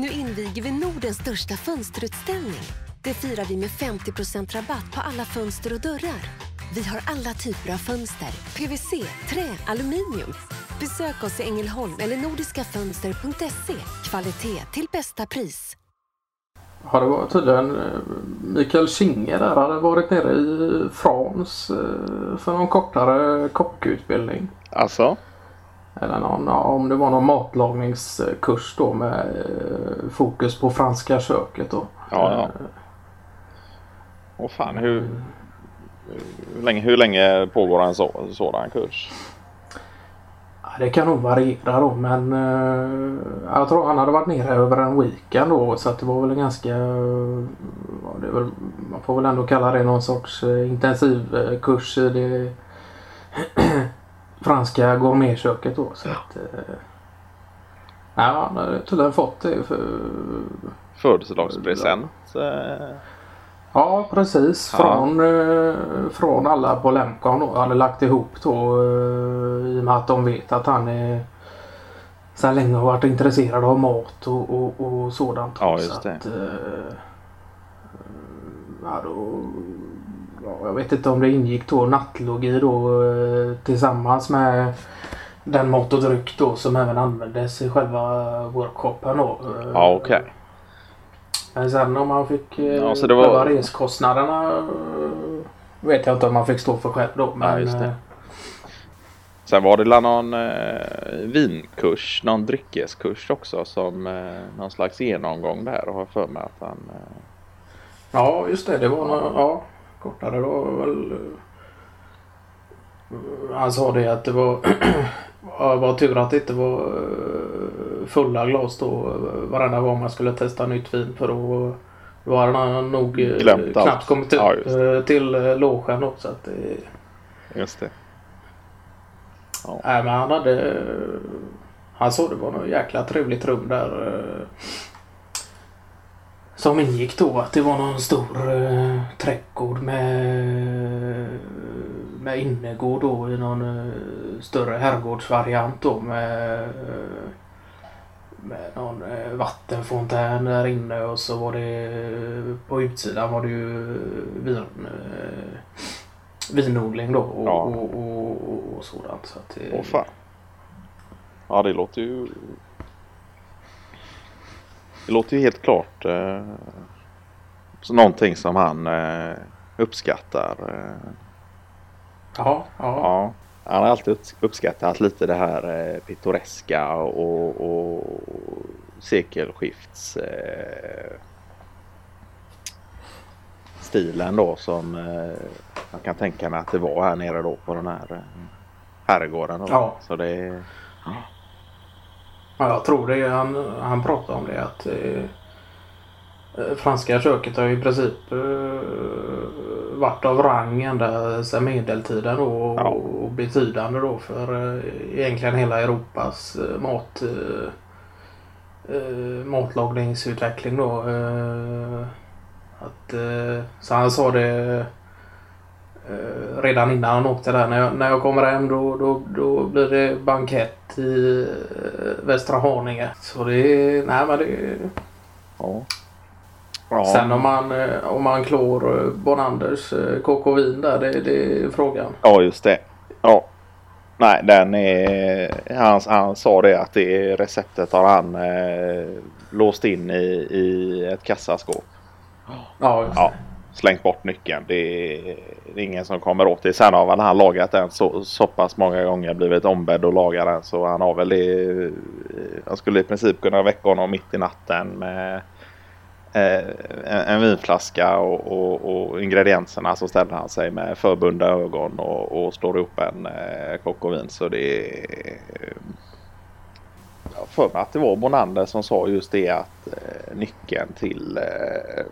Nu inviger vi Nordens största fönsterutställning. Det firar vi med 50% rabatt på alla fönster och dörrar. Vi har alla typer av fönster, PVC, trä, aluminium. Besök oss i Ängelholm eller nordiskafönster.se. Kvalitet till bästa pris. Ja, det var tydligen eh, Mikael Kinge där hade varit nere i France eh, för någon kortare kockutbildning. Alltså? Eller någon, om det var någon matlagningskurs då med eh, fokus på franska köket då. Ja, ja. Åh fan, hur, hur, länge, hur länge pågår en så, sådan kurs? Det kan nog variera då men uh, jag tror han hade varit nere över en weekend då så det var väl en ganska, väl, man får väl ändå kalla det någon sorts intensivkurs i det franska gourmetköket då. Så att, uh, ja, han hade tydligen fått det för Födelsedagspresent? Ja precis. Från, eh, från alla på Lemcon då. Hade lagt ihop då eh, i och med att de vet att han är sedan länge har varit intresserad av mat och, och, och sådant. Ja just Så det. Att, eh, ja, då, ja, jag vet inte om det ingick då nattlogi då eh, tillsammans med den mat och dryck då som även användes i själva workshopen då. Eh, Ja okej. men sen om man fick eh, Ja, så det var- själva reskostnaderna vet jag inte om man fick stå för själv då. Men, eh, Sen var det la någon eh, vinkurs, någon dryckeskurs också som eh, någon slags genomgång där och har för mig att han... Eh, Ja just det, det var några, ja, kortare då väl. eh, Han sa det att det var, ja, var tur att det inte var eh, fulla glas då eh, varenda gång man skulle testa nytt vin för då då hade han nog eh, Glömt allt. knappt kommit upp Ja, eh, till eh, logen då. Så att det, just det. Nej men han hade... Han sa det var något jäkla trevligt rum där. Eh, Som ingick då att det var någon stor eh, trädgård med, med innergård då i någon eh, större herrgårdsvariant då med, eh, med någon eh, vattenfontän där inne och så var det på utsidan var det ju vin, eh, vinodling då och, Ja. och, och, och, sådant. Så att Åh fan. Ja det låter ju... Det låter ju helt klart eh, någonting som han eh, uppskattar. Eh, ja, ja. ja. Han har alltid upps- uppskattat lite det här eh, pittoreska och, och sekelskifts eh, stilen då som eh, man kan tänka mig att det var här nere då på den här eh, herrgården. Då. Ja. Så det Ja, jag tror det. Han, han pratade om det att eh, eh, franska köket har i princip eh, varit av rang ända sedan medeltiden då, och, Ja. och betydande då för eh, egentligen hela Europas eh, mat eh, matlagningsutveckling då. Att, så han sa det eh, redan innan han åkte där. När jag, när jag kommer hem då, då, då blir det bankett i eh, Västra Haninge. Så det är, nej men det ja. Ja. Sen om man, eh, om man klår eh, Bonanders eh, KK Vin där, det, det är frågan. ja just det. Ja. Nej den är... Han, han sa det att det receptet har han eh, låst in i, i ett kassaskåp. Ja, just Ja, slängt bort nyckeln. Det är, det är ingen som kommer åt det. Sen har väl han lagat den så, så pass många gånger. Blivit ombedd att laga den. Så han har väl det. Han skulle i princip kunna väcka honom mitt i natten med eh, en, en vinflaska och, och, och ingredienserna. Så ställer han sig med förbundna ögon och, och slår ihop en eh, kock och vin. Så det är... Jag har för mig att det var Bonander som sa just det att eh, nyckeln till eh,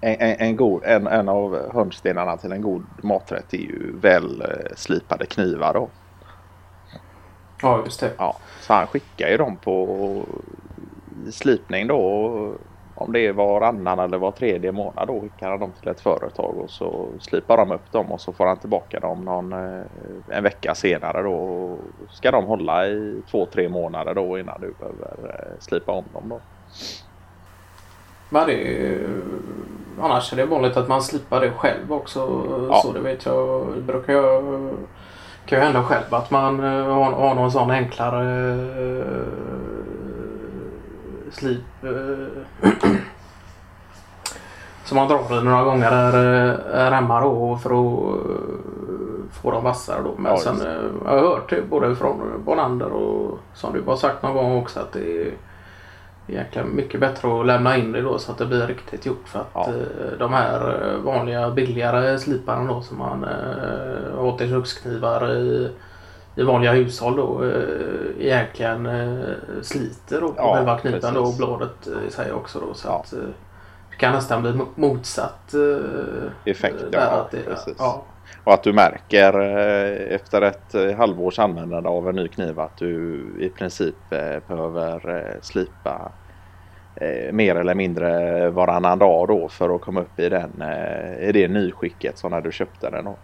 en, en, god, en, en av hörnstenarna till en god maträtt är ju väl slipade knivar då. ja, just det. Ja, så han skickar ju dem på slipning då. om det är varannan eller var tredje månad då skickar han dem till ett företag och så slipar de upp dem och så får han tillbaka dem någon, eh, en vecka senare då. Ska de hålla i två, tre månader då innan du behöver eh, slipa om dem då. Men det är annars är det vanligt att man slipar det själv också. Ja. Så det vet jag. Det brukar jag kan ju hända själv att man eh, har, har någon sån enklare eh, slip eh, som man drar i några gånger där, eh, hemma då för att få dem vassare då. Men Ja, sen jag har hört det både från Bonander och som du bara sagt någon gång också att det är egentligen mycket bättre att lämna in det då så att det blir riktigt gjort för att Ja. eh, de här eh, vanliga billigare sliparna då som man eh, har till köksknivar i, i vanliga hushåll då eh, egentligen eh, sliter då på Ja, själva kniven då och precis. bladet eh, i sig också då så Ja. att eh, det kan nästan bli mo- motsatt eh, Effekt, eh, ja, där att det, precis. ja, Och att du märker eh, efter ett eh, halvårs användande av en ny kniv att du i princip eh, behöver eh, slipa mer eller mindre varannan dag då för att komma upp i, den, i det nyskicket som när du köpte den. Då.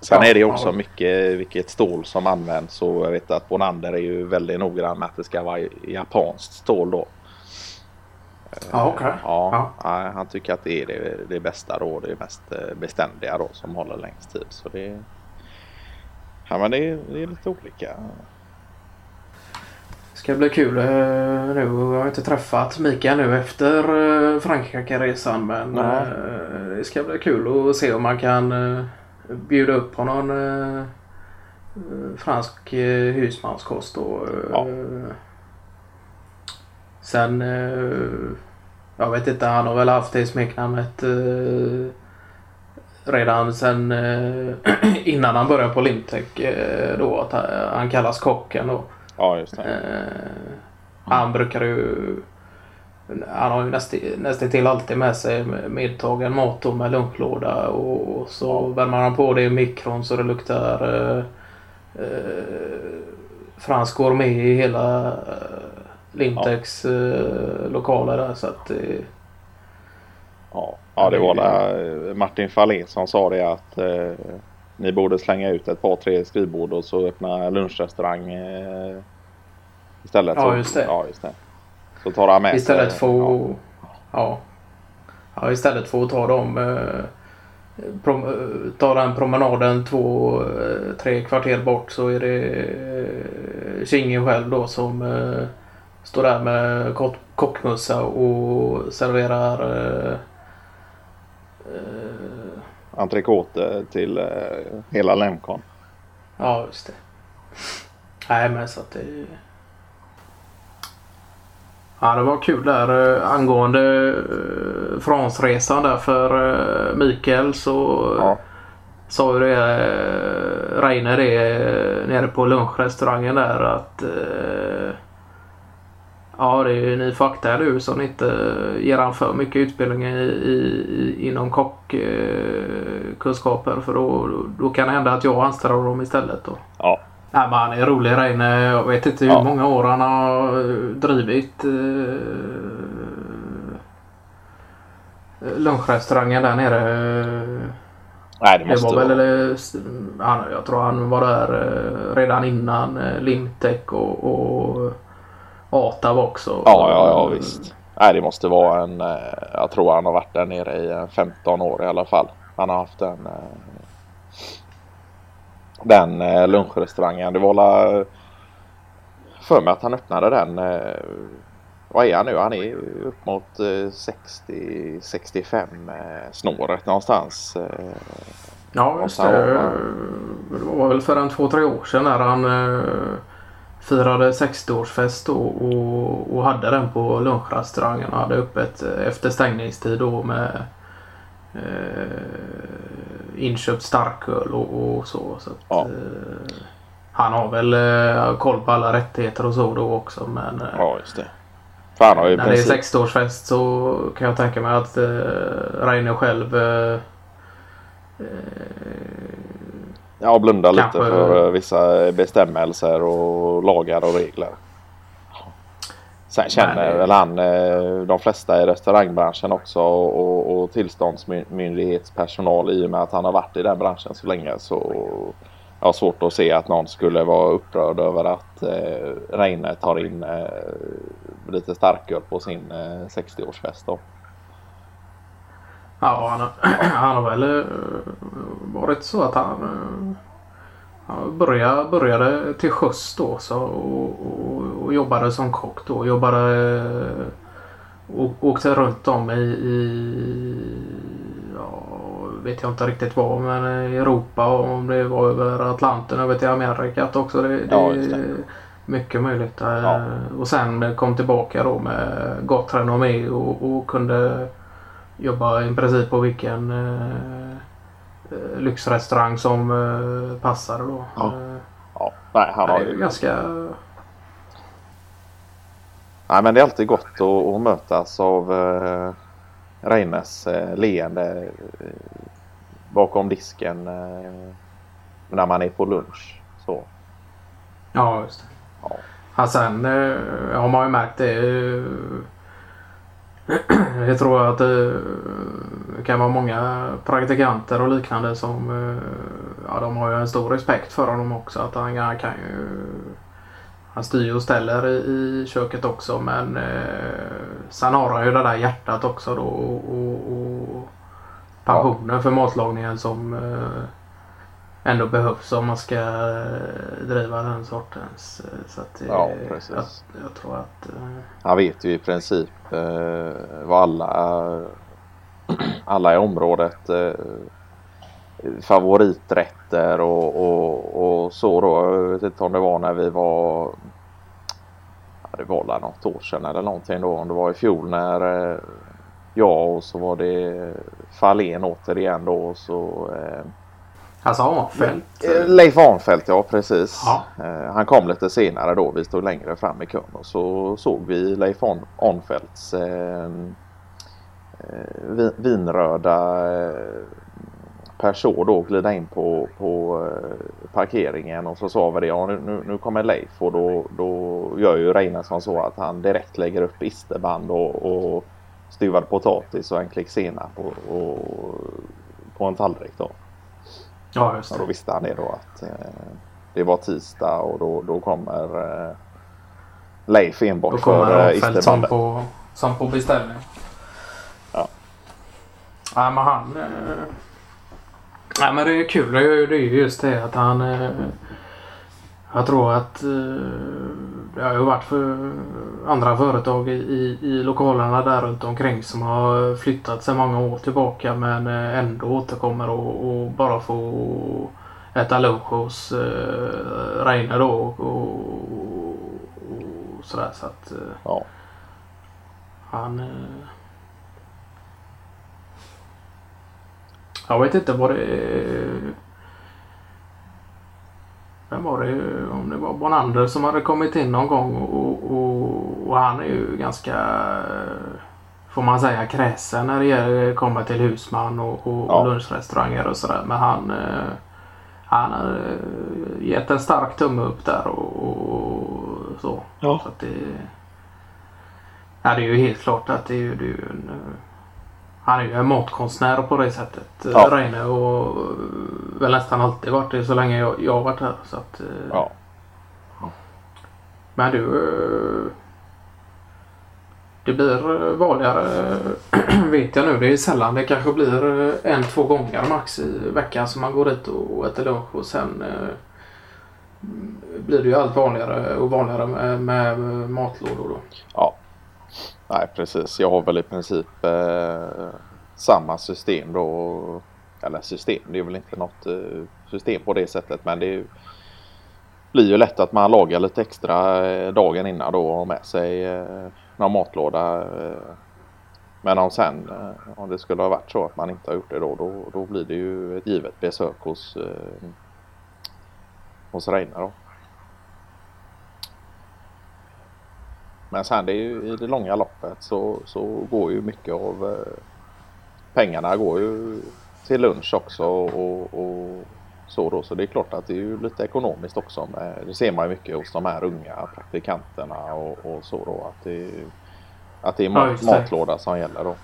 Sen är det också mycket vilket stål som används och jag vet att Bonander är ju väldigt noggrann med att det ska vara japanskt stål då. Ja okej. Ja, nej, han tycker att det är det, det bästa då. Det mest eh, beständiga då som håller längst tid. Så det, ja, men det, är, det är lite olika. ska bli kul eh, nu. Jag har inte träffat Mikael nu efter eh, Frankrike-resan men eh, det ska bli kul att se om man kan eh, bjuda upp på någon fransk husmanskost. Och, Ja. Sen, eh, jag vet inte, han har väl haft det smeknamnet eh, redan sen eh, innan han började på Limtech då att han, kallas kocken då. Ja, just det. Han brukar ju... Han har ju nästan, nästan till alltid med sig medtagen mat och med lunchlåda och, och så värmer han på det i mikron så det luktar eh, eh, fransk gourmet i hela eh, Limtex eh, lokaler där så att eh, Ja, ja det var där Martin Fahlin som sa det att eh, ni borde slänga ut ett par tre skrivbord och så öppna lunchrestaurang eh, istället. Ja, just det. Ja, just det. Så tar han med istället sig, för ja. Ja. istället för att ta dem eh, prom, eh, ta den promenaden två, eh, tre kvarter bort så är det eh, Kinge själv då som eh, står där med kock, kockmössa och serverar eh, eh, entrecote till eh, hela Lemcon. Ja, just det. Nej, men så att det... Ja, det var kul där eh, angående eh, Fransresan där för eh, Mikael så Ja. sa ju det eh, Reine det eh, nere på lunchrestaurangen där att eh, Ja, det är ni får akta er nu ni inte ger han för mycket utbildning i, i, inom kockkunskaper för då, då kan det hända att jag anställer dem istället. Då. Ja, Nej, men han är rolig Reine. Jag vet inte hur Ja. många år han har eh, drivit eh, lunchrestaurangen där nere. nej det Det måste var väl, eller, han, jag tror han var där eh, redan innan eh, Limtech och, och Atav också. Ja, ja, ja visst. Nej, det måste vara en... eh, Jag tror han har varit där nere i eh, 15 år i alla fall. Han har haft den... eh, Den eh, lunchrestaurangen. Det var för mig att han öppnade den. eh, Vad är han nu? Han är upp mot 60-65 snåret någonstans. eh. Ja, just det. Det var väl för en två, tre år sedan när han eh, firade 60-årsfest och, och, och hade den på lunchrestaurangen. Han hade öppet eh, efter stängningstid då med eh, inköpt starköl och, och så. så att, Ja. eh, han har väl eh, koll på alla rättigheter och så då också men eh, Ja, just det. I när det är princip... 60-årsfest så kan jag tänka mig att eh, Reine själv eh, eh, Ja, blunda lite Kanske- för eh, vissa bestämmelser och lagar och regler. Sen känner väl han eh, de flesta i restaurangbranschen också och, och tillståndsmyndighetspersonal i och med att han har varit i den branschen så länge så jag har svårt att se att någon skulle vara upprörd över att eh, Reine tar in eh, lite starköl på sin eh, 60-årsfest. Ja, han, han har väl eh, varit så att han, eh, han började, började till sjöss då så, och, och, och jobbade som kock då. Jobbade eh, och åkte runt om i, i ja, vet jag inte riktigt var men i Europa och om det var över Atlanten över till Amerika också. Det, Ja, det mycket möjligt. Ja. Och sen kom tillbaka då med gott renommé och, och kunde jobba i princip på vilken eh, eh, lyxrestaurang som eh, passade då. Ja. Eh, Ja, nej, han har ju ganska... Nej, men det är alltid gott att, att mötas av eh, Reines eh, leende eh, bakom disken eh, när man är på lunch. Så. Ja, just det. Ja. Ja, sen eh, har man ju märkt det. Eh, Jag tror att det kan vara många praktikanter och liknande som eh, ja, de har ju en stor respekt för honom också. Att han, han kan ju han styr och ställer i, köket också men eh, sen har han ju det där hjärtat också då och, och, och passionen för matlagningen som eh, ändå behövs om man ska eh, driva den sortens. eh, Så att, eh, Ja, precis. Jag, jag tror att eh, Han vet ju i princip eh, vad alla, alla i området eh, favoriträtter och, och, och så då. Jag vet inte om det var när vi var ja, det var väl något år sedan eller någonting då. Om det var i fjol när eh, jag och så var det Fahlén återigen då och så eh, Alltså Arnfeldt. Eh, Leif Arnfeldt, ja precis. Ja. Eh, Han kom lite senare då. Vi stod längre fram i kön och så såg vi Leif Arn- Arnfeldts eh, vi- vinröda Peugeot då glida in på, på parkeringen och så sa vi det. Ja, nu, nu, kommer Leif och då, då gör ju Reine som så att han direkt lägger upp isterband och, och stuvad potatis och en klick senap och, och på en tallrik då. Ja, just Ja, då det. visste han det då att eh, det var tisdag och då, då kommer eh, Leif Då enbart kommer för Arnfeldt som på, som på beställning. Ja. Nej men han... Eh, nej men det är kul. Det det är ju just det att han... Eh, jag tror att eh, det har ju varit för andra företag i, i, i lokalerna där runt omkring som har flyttat sedan många år tillbaka men eh, ändå återkommer och, och bara får äta lunch hos eh, Reine då och, och, och sådär så att eh, Ja. han... Jag vet inte vad det... Vem var det? Om det var Bonander som hade kommit in någon gång och, och, och han är ju ganska... eh, Får man säga kräsen när det gäller- kommer till husman och, och, Ja. lunchrestauranger och sådär. Men han... eh, Han har eh, gett en stark tumme upp där och, och så. Ja. Så det... Ja, det är ju helt klart att det är det är en... eh, Han är ju en matkonstnär på det sättet. Ja. Ja. Reine och eh, väl nästan alltid varit det så länge jag, jag har varit här. Så att, eh, Ja. Men du... eh, Det blir eh, vanligare vet jag nu. Det är sällan. Det kanske blir eh, en, två gånger max i veckan som man går dit och äter lunch och sen eh, blir det ju allt vanligare och vanligare med, med matlådor då. ja. Nej precis. Jag har väl i princip eh, samma system då. Eller system, det är väl inte något eh, system på det sättet men det är ju, blir ju lätt att man lagar lite extra eh, dagen innan då och har med sig eh, någon matlåda. Eh, men om sen, eh, om det skulle ha varit så att man inte har gjort det då, då, då blir det ju ett givet besök hos, eh, hos Reine då. Men sen det är ju i det långa loppet så, så går ju mycket av eh, pengarna går ju till lunch också och, och så då. Så det är klart att det är ju lite ekonomiskt också. Med, det ser man ju mycket hos de här unga praktikanterna och, och så då. Att det, att det är mat, Ja, matlåda som gäller då.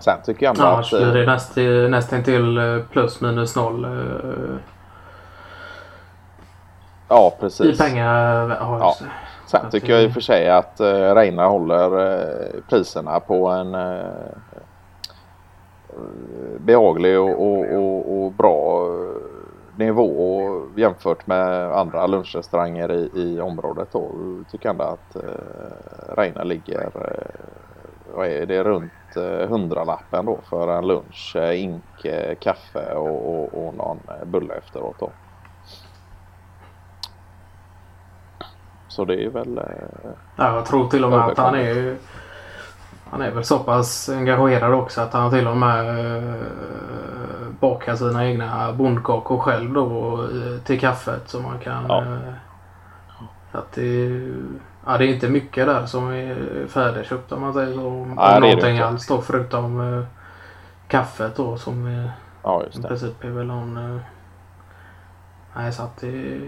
Sen tycker jag ändå Annars att... eh, det näst, nästan till eh, plus minus noll eh, Ja i precis. pengar. Ja, det. Sen Att tycker det- jag i och för sig att eh, Reina håller eh, priserna på en eh, behaglig och, och, och, och bra eh, nivå jämfört med andra lunchrestauranger i, i området. Då. Jag tycker ändå att eh, Reina ligger eh, vad är det, runt eh, hundralappen då för en lunch, eh, ink, eh, kaffe och, och, och någon eh, bulle efteråt. Då. Så det är väl eh, Ja, jag tror till och med att han är han är väl så pass engagerad också att han till och med eh, bakar sina egna bondkakor själv då eh, till kaffet så man kan Ja. att det, ja, det är inte mycket där som är färdigköpt om man säger så. Om, det någonting alls då förutom kaffet då som Ja i princip är väl någon Nej så att det